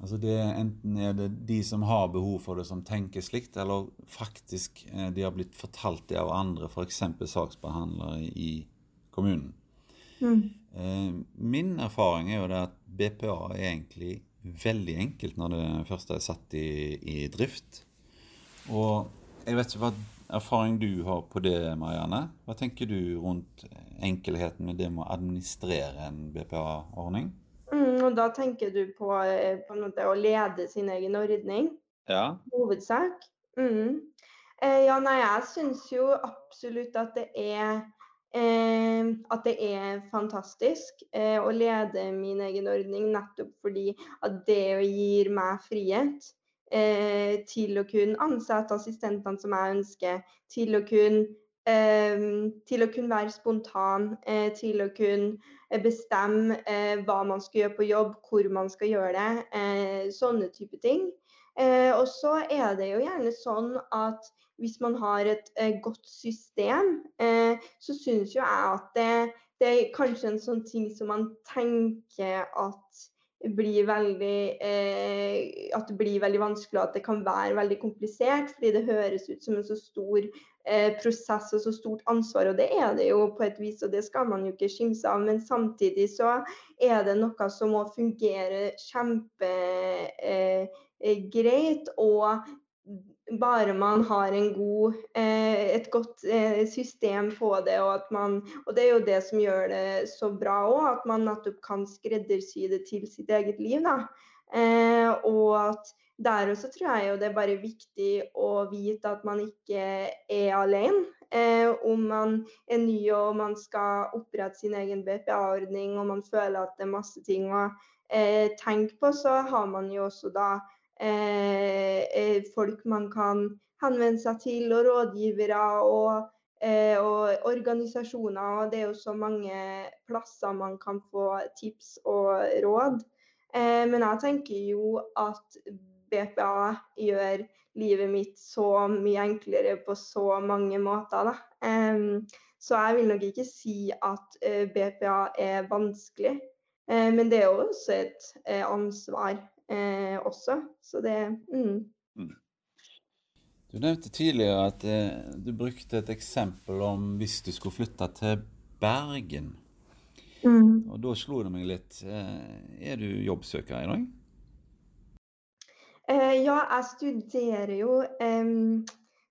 Altså det, enten er det de som har behov for det, som tenker slikt, eller faktisk eh, de har blitt fortalt det av andre, f.eks. saksbehandlere i kommunen. Mm. Eh, min erfaring er jo det at BPA er egentlig veldig enkelt når det først er satt i, i drift. Og jeg vet ikke hva erfaring du har på det, Marianne. Hva tenker du rundt enkelheten med det med å administrere en BPA-ordning? Mm, og da tenker du på, eh, på måte å lede sin egen ordning? Ja. Hovedsak? Mm. Eh, ja, nei, jeg syns jo absolutt at det er Eh, at det er fantastisk eh, å lede min egen ordning, nettopp fordi at det gir meg frihet eh, til å kunne ansette assistentene som jeg ønsker, til å kunne, til å kunne være spontan, til å kunne bestemme hva man skal gjøre på jobb, hvor man skal gjøre det, sånne type ting. og så er det jo gjerne sånn at hvis man har et eh, godt system, eh, så syns jo jeg at det, det, er kanskje en sånn ting som man tenker at blir veldig eh, at det blir veldig vanskelig, og at det kan være veldig komplisert. Fordi det høres ut som en så stor eh, prosess og så stort ansvar, og det er det jo på et vis, og det skal man jo ikke skimse av. Men samtidig så er det noe som må fungere kjempegreit. og bare man har god, eh, et godt eh, system på det. Og, man, og, det er jo det som gjør det så bra òg, at man nettopp kan skreddersy det til sitt eget liv. Da. og at der også tror jeg jo det er bare viktig å vite at man ikke er alene. Eh, om man er ny og man skal opprette sin egen BPA-ordning og man føler at det er masse ting å eh, tenke på, så har man jo også da Eh, folk man kan henvende seg til, og rådgivere og, eh, og, organisasjoner. Og det er jo så mange plasser man kan få tips og råd. Eh, men jeg tenker jo at BPA gjør livet mitt så mye enklere på så mange måter. Så jeg vil nok ikke si at BPA er vanskelig. men det er jo også et ansvar eh, også. Så det mm. Mm. Du nevnte tidligere at eh, du brukte et eksempel om hvis du skulle flytte til Bergen. Mm. Og da slo det meg litt. Eh, er du jobbsøker i dag? Eh, ja, jeg studerer jo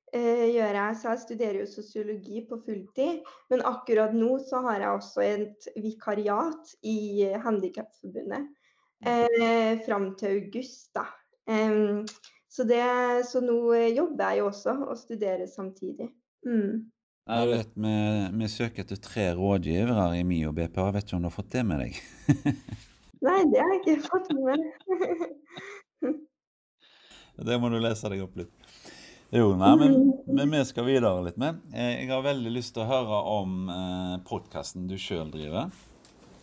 gjør jeg, så jeg studerer jo sosiologi på fulltid. Men akkurat nå så har jeg også et vikariat i Handikapforbundet eh, fram til august. da. Um, så, det, så, nå jobber jeg jo også og studerer samtidig. Mm. Jeg vet, vi, vi, søker etter tre rådgivere i MIO BPA. Vet ikke om du har fått det med deg? Nei, det har jeg ikke fått med meg. det må du lese deg opp litt. Jo, nei, men, men, vi skal videre litt med. Jeg har veldig lyst til å høre om eh, podkasten du sjøl driver.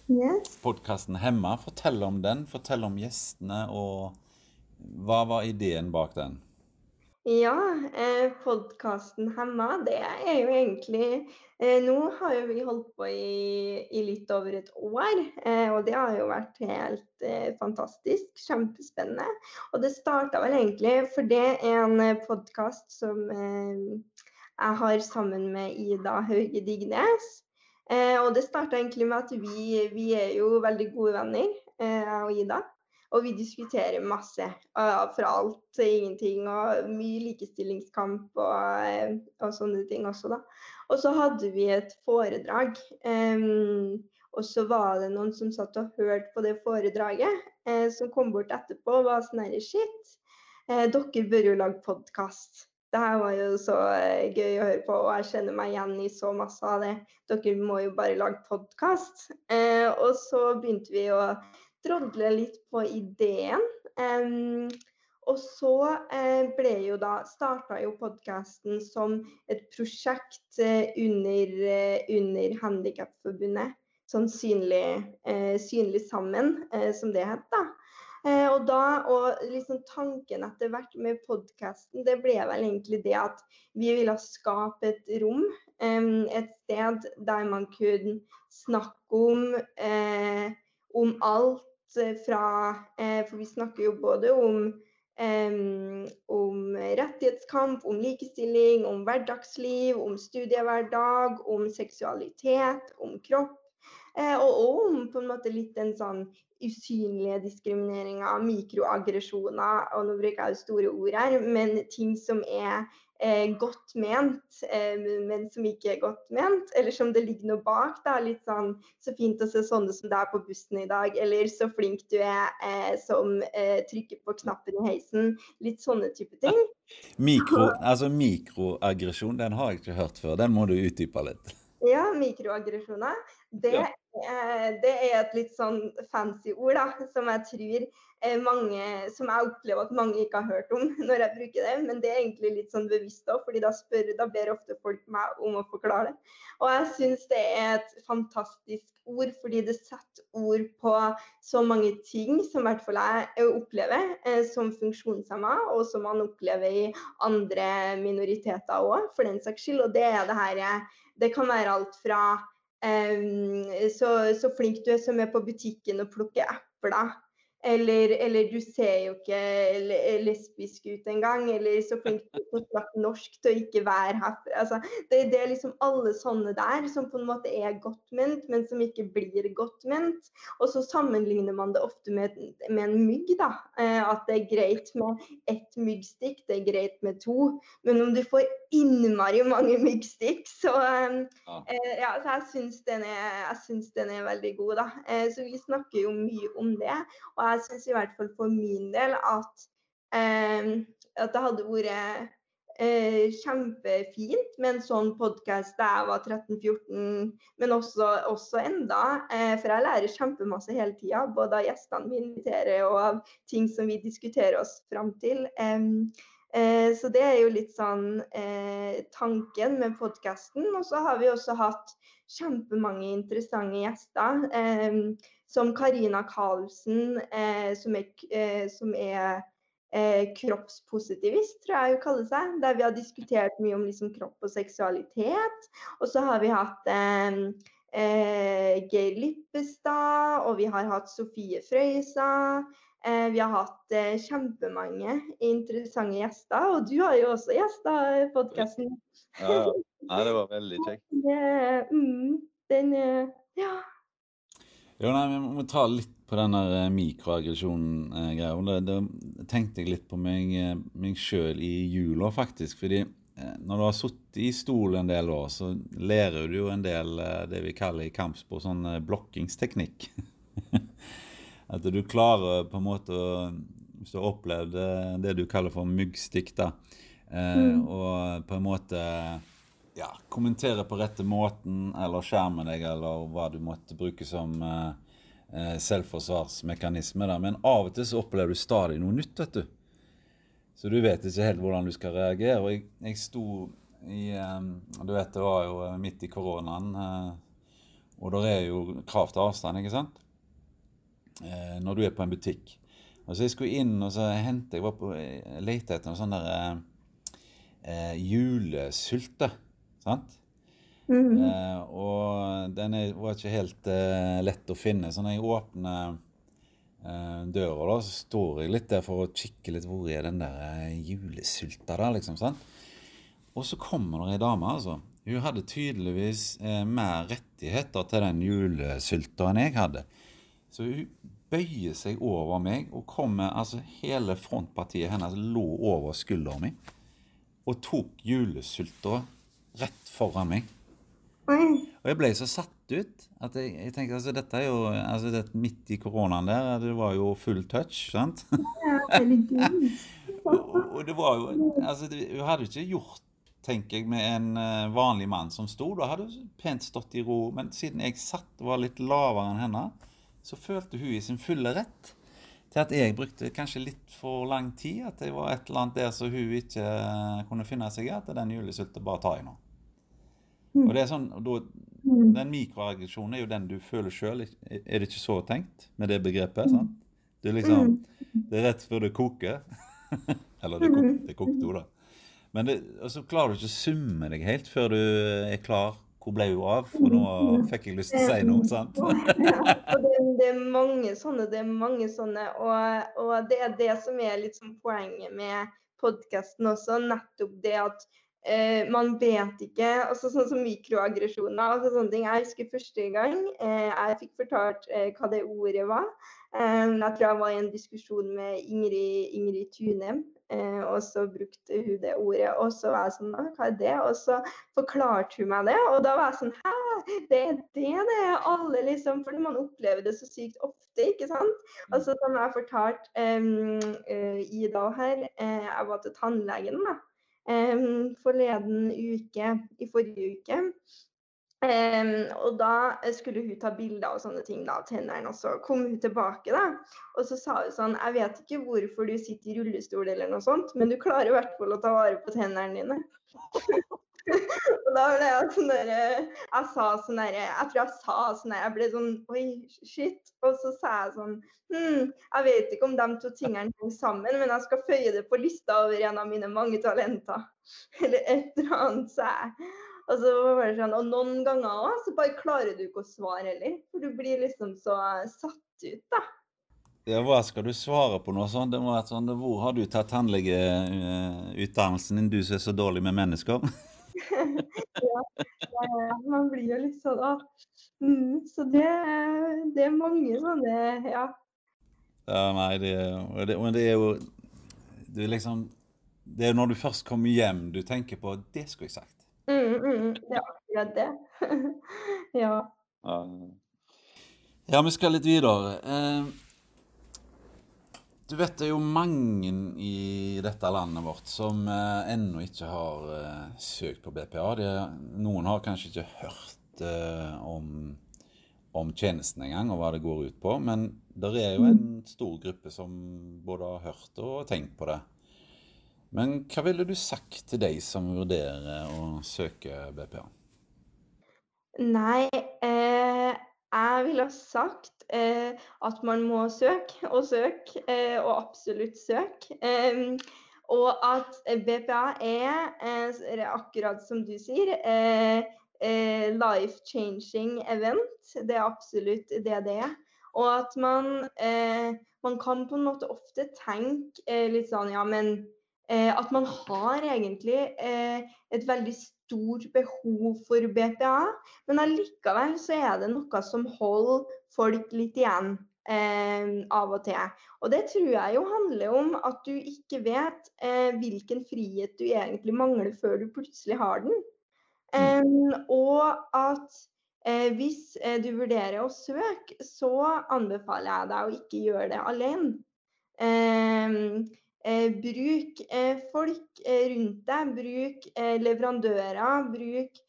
Yes. podkasten Hemma. Fortell om den. Fortell om gjestene, og hva var ideen bak den? Ja, eh, podkasten Hemma, det er jo egentlig eh, Nå har jo vi holdt på i, i litt over et år, eh, og det har jo vært helt eh, fantastisk. Kjempespennende. Og det starta vel egentlig for det er en eh, podkast som eh, jeg har sammen med Ida Hauge Dignes. Eh, og det starta egentlig med at vi, vi er jo veldig gode venner, eh, og Ida. Og vi diskuterer masse. Uh, fra alt til ingenting. Og mye likestillingskamp og, eh, og, sånne ting også, da. Og så hadde vi et foredrag. Um, og så var det noen som satt og hørte på det foredraget, eh, som kom bort etterpå og var sånn herre Shit, eh, dere bør jo lage podkast. Det her var jo så eh, gøy å høre på, og jeg kjenner meg igjen i så masse av det. Dere må jo bare lage podkast. Eh, og så begynte vi å drodle litt på ideen. Um, og så eh, ble jo da starta jo podkasten som et prosjekt eh, under, eh, under Handikapforbundet. Sånn synlig, eh, synlig sammen, som det het. da. Eh, og da, og liksom tanken etter hvert med podkasten, det ble vel egentlig det at vi ville skape et rom, et sted der man kunne snakke om, eh, om alt fra eh, For vi snakker jo både om om rettighetskamp, om likestilling, om hverdagsliv, om studiehverdag, om seksualitet, om kropp. Eh, og om på en måte litt den sånn usynlige diskrimineringa, mikroaggresjoner, og nå bruker jeg store ord her, men ting som er eh, godt ment, eh, men som ikke er godt ment. Eller som det ligger noe bak. Da. Litt sånn så fint å se sånne som deg på bussen i dag. Eller så flink du er eh, som eh, trykker på knappen i heisen. Litt sånne type ting. Mikro, altså Mikroaggresjon, den har jeg ikke hørt før. Den må du utdype litt. Ja, mikroaggresjoner. Det, ja. eh, det, er et litt sånn fancy ord da, som jeg tror mange, som jeg opplever at mange ikke har hørt om når jeg bruker det. Men det er egentlig litt sånn bevisst òg, fordi da, spør, da ber ofte folk meg om å forklare det. Og jeg syns det er et fantastisk ord, fordi det setter ord på så mange ting som i hvert fall jeg opplever eh, som funksjonshemma, og som man opplever i andre minoriteter òg, for den saks skyld. Og det er det her Det kan være alt fra um, så, så flink du er som er på butikken og plukker epler eller, eller, du ser jo ikke lesbisk ut engang. Eller så flink du er til å snakke norsk til å ikke være herfra. Altså, det, det, er liksom alle sånne der som på en måte er godt ment, men som ikke blir godt ment. Og så sammenligner man det ofte med, med en mygg. da, eh, At det er greit med ett myggstikk, det er greit med to. Men om du får innmari mange myggstikk, så, eh, ja. Eh, ja, så jeg syns den, den, er veldig god. da. Så vi snakker jo mye om det. og jeg jeg syns i hvert fall for min del at, eh, at det hadde vært eh, kjempefint med en sånn podkast da jeg var 13-14, men også, også enda. Eh, for jeg lærer kjempemasse hele tida, både av gjestene vi inviterer og av ting som vi diskuterer oss fram til. Eh, så det er jo litt sånn eh, tanken med podkasten. Og så har vi også hatt kjempemange interessante gjester. Eh, som Karina Karlsen, eh, som er, eh, som er eh, kroppspositivist, tror jeg hun kaller seg. Der vi har diskutert mye om liksom, kropp og seksualitet. Og så har vi hatt eh, eh, Geir Lippestad, og vi har hatt Sofie Frøysa. Eh, vi har hatt kjempemange interessante gjester, og du har jo også gjester i podkasten. Ja, ja, det var veldig kjekt. Mm, den, ja. Jo, nei, Vi må ta litt på den eh, mikroaggresjonen-greia. Det, det tenkte jeg litt på meg, eh, meg sjøl i jula, faktisk. fordi eh, når du har sittet i stol en del år, så lærer du jo en del det vi kaller i kampsport sånn blokkingsteknikk. At du klarer på en måte å Hvis du har opplevd det du kaller for myggstikk, da, mm. og på en måte ja, kommentere på rette måten, eller skjerme deg, eller hva du måtte bruke som eh, eh, selvforsvarsmekanisme. Da. Men av og til så opplever du stadig noe nytt, vet du. Så du vet ikke helt hvordan du skal reagere. Og jeg, jeg sto i eh, Du vet, det var jo midt i koronaen. Eh, og der er jo krav til avstand, ikke sant? Eh, når du er på en butikk. Og så jeg skulle inn og så hente Jeg var på jeg lette etter noe sånn der eh, eh, julesylte. Sant? Mhm. Eh, og den er, var ikke helt eh, lett å finne. Så når jeg åpner eh, døra, da, så står jeg litt der for å kikke litt hvor er den der julesylta da, liksom. sant? Og så kommer det ei dame, altså. Hun hadde tydeligvis mer rettigheter til den julesylta enn jeg hadde. Så hun bøyer seg over meg og kommer Altså, hele frontpartiet hennes lå over skulderen min og tok julesylta rett foran meg. Og jeg ble så satt ut at jeg, jeg tenkte altså dette er jo altså det, Midt i koronaen der, det var jo full touch, sant? Og, og det var jo altså Hun hadde jo ikke gjort, tenker jeg, med en eh, vanlig mann som sto. Da hadde hun pent stått i ro. Men siden jeg satt og var litt lavere enn henne, så følte hun i sin fulle rett til at jeg brukte kanskje litt for lang tid. At det var et eller annet der som hun ikke eh, kunne finne seg i. At den julesulten bare tar jeg nå. Og det er sånn, da, Den mikroaggresjonen er jo den du føler sjøl. Er det ikke så tenkt med det begrepet? sant? Det er liksom, Det er rett før det koker. Eller det kokte, det kokte jo, da. Men det, så klarer du ikke å summe deg helt før du er klar. Hvor ble hun av? For nå fikk jeg lyst til å si noe. sant? Ja, det, det er mange sånne, det er mange sånne. Og, og det er det som er litt sånn poenget med podkasten også. Nettopp det at eh, man vet ikke altså Sånn som mikroaggresjoner. altså sånne ting. Jeg husker første gang eh, jeg fikk fortalt eh, hva det ordet var. Eh, jeg tror jeg var i en diskusjon med Ingrid, Ingrid Tunem, Eh, og så brukte hun det ordet, og så var jeg sånn Hva er det? Og så forklarte hun meg det, og da var jeg sånn Hæ, det er det det er? Alle liksom For man opplever det så sykt ofte, ikke sant? Og så som jeg fortalte um, Ida her, eh, jeg var til tannlegen da, forleden uke, i forrige uke. Um, og da skulle hun ta bilder og sånne ting da, av tennene, og så kom hun tilbake. da, Og så sa hun sånn Jeg vet ikke hvorfor du sitter i rullestol eller noe sånt, men du klarer i hvert fall å ta vare på tennene dine. og da ble jeg sånn derre Jeg sa sånn derre Jeg tror jeg sa sånn der, Jeg ble sånn Oi, shit. Og så sa jeg sånn Hm, jeg vet ikke om de to tingene henger sammen, men jeg skal føye det på lista over en av mine mange talenter. Eller et eller annet, sa jeg. Og så var det sånn, og noen ganger òg, så bare klarer du ikke å svare heller. For du blir liksom så satt ut, da. Ja, Hva skal du svare på noe sånt? Det må være sånn, Hvor har du tatt tannlegeutdannelsen din, du som er så dårlig med mennesker? ja, ja, man blir jo litt sånn at, Mm, så det, det er mange sånne Ja. Ja, nei, det, det, men det er jo det er liksom Det er når du først kommer hjem du tenker på Det skulle jeg sagt. Mm, mm, det er akkurat det. ja. Ja, Ja, vi skal litt videre. Eh, du vet det er jo mange i dette landet vårt som eh, ennå ikke har eh, søkt på BPA. Det, noen har kanskje ikke hørt eh, om, om tjenesten engang og hva det går ut på. Men det er jo en stor gruppe som både har hørt og tenkt på det. Men hva ville du sagt til de som vurderer å søke BPA? Nei, eh, jeg ville ha sagt eh, at man må søke og søke, eh, og absolutt søke. Eh, og at BPA er, eh, akkurat som du sier, eh, eh, life changing event. Det er absolutt det det er. Og at man, man kan på en måte ofte tenke litt sånn, ja, men at man har egentlig et veldig stort behov for BPA. Men allikevel så er det noe som holder folk litt igjen eh, av og til. Og det tror jeg jo handler om at du ikke vet eh, hvilken frihet du egentlig mangler før du plutselig har den. Eh, og at eh, hvis eh, du vurderer å søke, så anbefaler jeg deg å ikke gjøre det alene. Eh, bruk eh, folk eh, rundt deg, bruk leverandører, bruk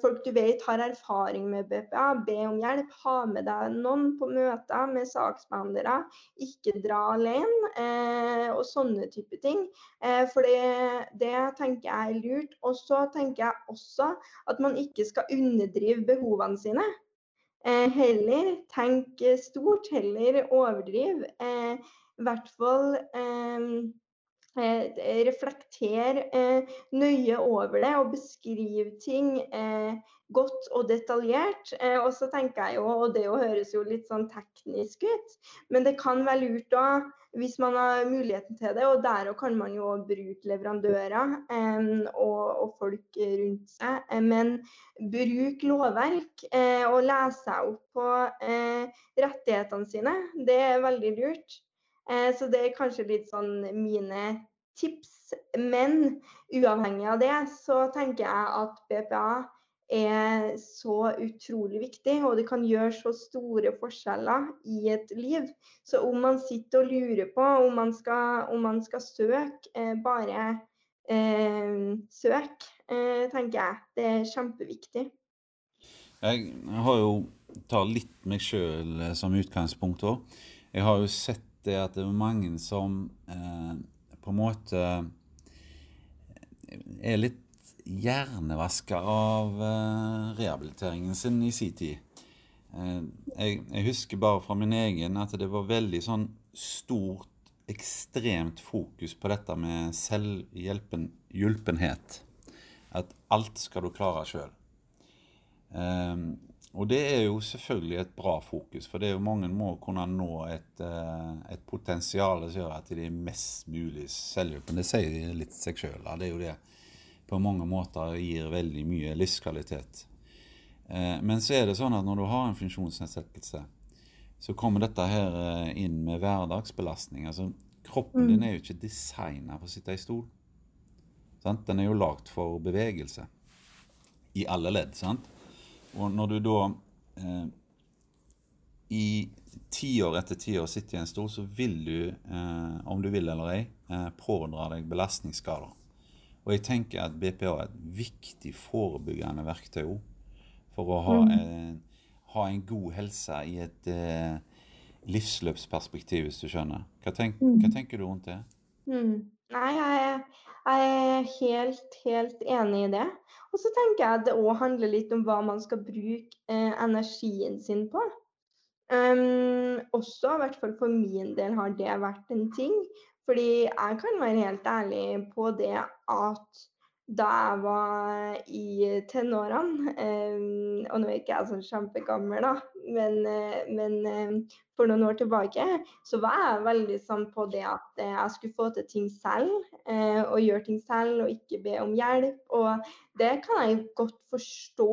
folk du vet har erfaring med BPA. Be om hjelp, ha med deg noen på møter med saksbehandlere. Ikke dra alene, og sånne type ting. For det, det tenker jeg er lurt. Og så tenker jeg også at man ikke skal underdrive behovene sine. Heller tenk stort, heller overdriv. I hvert fall eh, eh eh, nøye over det og beskrive ting godt og detaljert. Og så tenker jeg jo, og det jo høres jo litt sånn teknisk ut, men det kan være lurt da, hvis man har muligheten til det, og der kan man jo bruke leverandører og, og, folk rundt seg. Men bruk lovverk og les seg opp på rettighetene sine. Det er veldig lurt. Eh, så det er kanskje litt sånn mine tips. Men uavhengig av det, så tenker jeg at BPA er så utrolig viktig, og det kan gjøre så store forskjeller i et liv. Så om man sitter og lurer på om man skal, om man skal søke, eh, bare eh, søk, eh, tenker jeg. Det er kjempeviktig. Jeg har jo tatt litt meg sjøl eh, som utgangspunkt òg. Jeg har jo sett det at det er mange som eh, på en måte er litt hjernevaska av eh, rehabiliteringen sin i sin tid. Eh, jeg, jeg, husker bare fra min egen at det var veldig sånn stort, ekstremt fokus på dette med selvhjelpenhet. At alt skal du klare sjøl. Um, eh, og det er jo selvfølgelig et bra fokus, for det er jo mange må kunne nå et, et potensial som gjør at de er mest mulig selvhjulpne. Det sier de litt seg sjøl. Det er jo det på mange måter gir veldig mye livskvalitet. Eh, men så er det sånn at når du har en funksjonsnedsettelse, så kommer dette her eh, inn med hverdagsbelastning. Altså, kroppen mm. din er jo ikke designa for å sitte i stol. Sant? Den er jo lagd for bevegelse. I alle ledd. sant? Og når du da eh, i tiår etter tiår sitter i en stol, så vil du, eh, om du vil eller ei, eh, pådra deg belastningsskader. Og jeg tenker at BPA er et viktig forebyggende verktøy for å ha, mm. en, ha en god helse i et eh, livsløpsperspektiv, hvis du skjønner. Hva, tenk, mm. hva, tenker du rundt det? Mm. Nei, jeg, jeg, er helt, helt enig i det. Og så tenker jeg at det òg handler litt om hva man skal bruke eh, energien sin på. Um, også, i hvert fall for min del, har det vært en ting. Fordi jeg kan være helt ærlig på det at da jeg var i tenårene eh, Og nå er ikke jeg sånn kjempegammel, da, men, eh, men eh, for noen år tilbake så var jeg veldig sånn på det at jeg skulle få til ting selv. og gjøre ting selv og ikke be om hjelp. Og det kan jeg godt forstå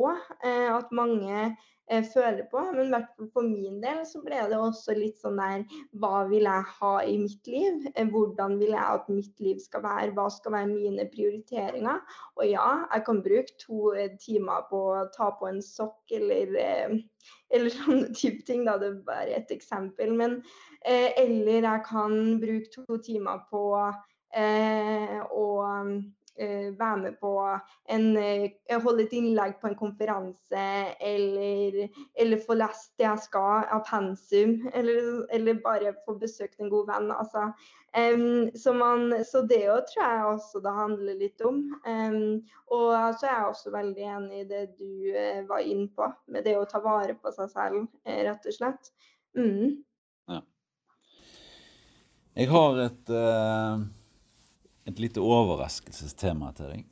at mange eh, føler på. Men i hvert fall for min del så ble det også litt sånn der Hva vil jeg ha i mitt liv? Eh, hvordan vil jeg at mitt liv skal være? Hva skal være mine prioriteringer? Og ja, jeg kan bruke to eh, timer på å ta på en sokk eller eh, eller sånne type ting. Da. Det er bare et eksempel. Men, eh, eller jeg kan bruke to timer på eh, å være med på en uh, Holde et innlegg på en konferanse, eller, eller få lest det jeg skal av pensum, eller, eller bare få besøkt en god venn. Altså. Um, så, man, så, det òg tror jeg også det handler litt om. Um, og så er jeg også veldig enig i det du uh, var inne på, med det å ta vare på seg selv, rett og slett. Mm. Ja. Jeg har et et lite overraskelsestema til deg.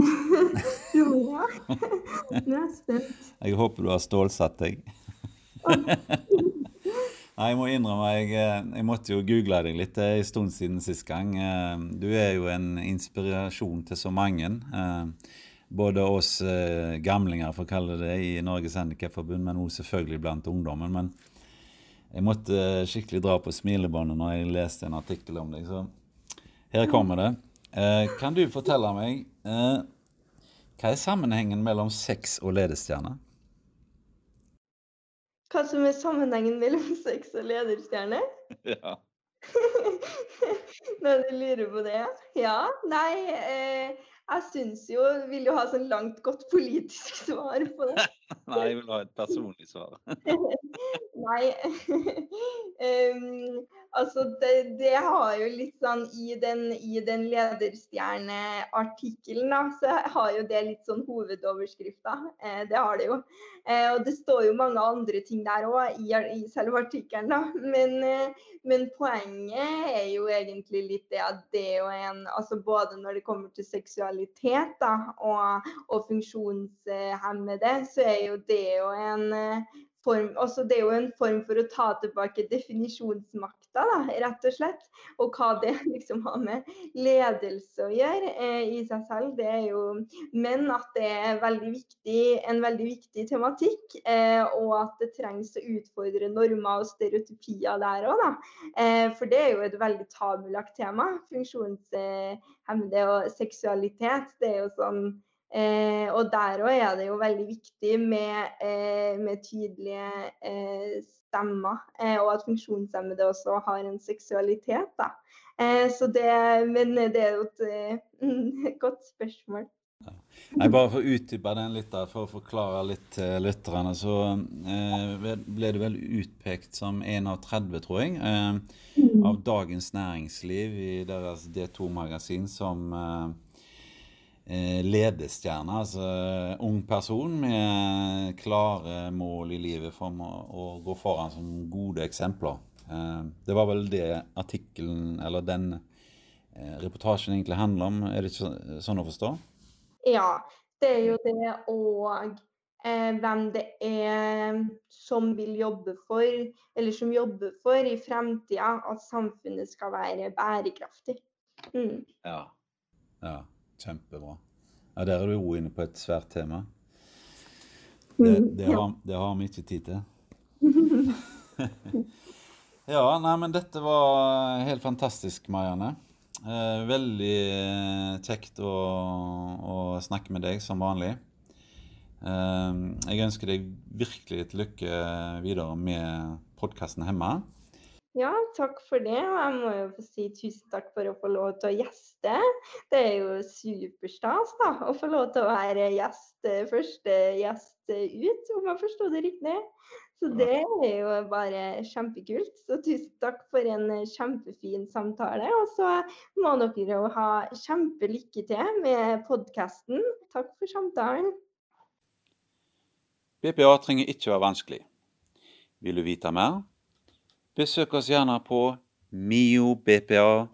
jo, ja. Nå er jeg spent. Jeg håper du har stålsatt deg. Nei, jeg må innrømme, jeg, eh, jeg, måtte jo google deg litt en stund siden sist gang. Eh, du er jo en inspirasjon til så mange. Eh, både oss gamlinger, for å kalle det i Norges Handikapforbund, men også selvfølgelig blant ungdommen. Men jeg måtte skikkelig dra på smilebåndet når jeg leste en artikkel om deg. så her kommer det. Eh, kan du fortelle meg eh, hva er sammenhengen mellom sex og ledestjerne? Hva som er sammenhengen mellom sex og lederstjerne? Ja. Når du lurer på det? Ja. Nei, eh, jeg syns jo Vil du ha sånn langt, godt politisk svar på det? Nei, jeg vil ha et personlig svar. Nei. um, Altså, det, det, har jo litt sånn I den, den lederstjerneartikkelen, da, så har jo det litt sånn hovedoverskrifta. Eh, det har det jo. Eh, og det står jo mange andre ting der òg, i, i, selve artikkelen, da. Men, eh, men, poenget er jo egentlig litt det at det er jo en Altså både når det kommer til seksualitet da, og, og funksjonshemmede, så er jo det jo en eh, form, altså det er jo en form for å ta tilbake definisjonsmakta, da, rett og slett. Og hva det liksom har med ledelse å gjøre eh, i seg selv, det er jo Men at det er veldig viktig, en veldig viktig tematikk, eh, og at det trengs å utfordre normer og stereotypier der òg, da. Eh, for det er jo et veldig tabulagt tema. Funksjonshemmede og seksualitet. Det er jo sånn Eh, og der òg er det jo veldig viktig med, eh, med tydelige eh, stemmer, eh, og at funksjonshemmede også har en seksualitet. Da. Eh, så det, men det er jo et, et godt spørsmål. Ja. Jeg bare for å utdype den litt, der, for å forklare litt til lytterne. Så eh, ble du vel utpekt som en av 30, tror jeg, mm. av Dagens Næringsliv i deres D2-magasin som Eh, ledestjerne. Altså ung person med klare mål i livet for å, gå foran som gode eksempler. Eh, det var vel det artikkelen, eller den eh, reportasjen egentlig handler om. Er det ikke sånn å forstå? Ja, det er jo det og eh, hvem det er som vil jobbe for, eller som jobber for i fremtida at samfunnet skal være bærekraftig. Mm. Ja. ja. Kjempebra. Ja, Der er du jo inne på et svært tema. Det, mm, det, har, det har, vi ikke tid til. ja, nei, men dette var helt fantastisk, Marianne. Eh, veldig eh, kjekt å, å, snakke med deg som vanlig. Eh, jeg ønsker deg virkelig et lykke videre med podkasten hjemme. Ja, takk for det. Og jeg må jo få si tusen takk for å få lov til å gjeste. Det er jo superstas da, å få lov til å være gjest, eh, første gjest ut, om jeg forstår det riktig. Så det er jo bare kjempekult. Så tusen takk for en kjempefin samtale. Og så må dere jo ha kjempelykke til med podkasten. Takk for samtalen. BPA trenger ikke være vanskelig. Vil du vite mer? Besøk oss gjerne på miobpa.no.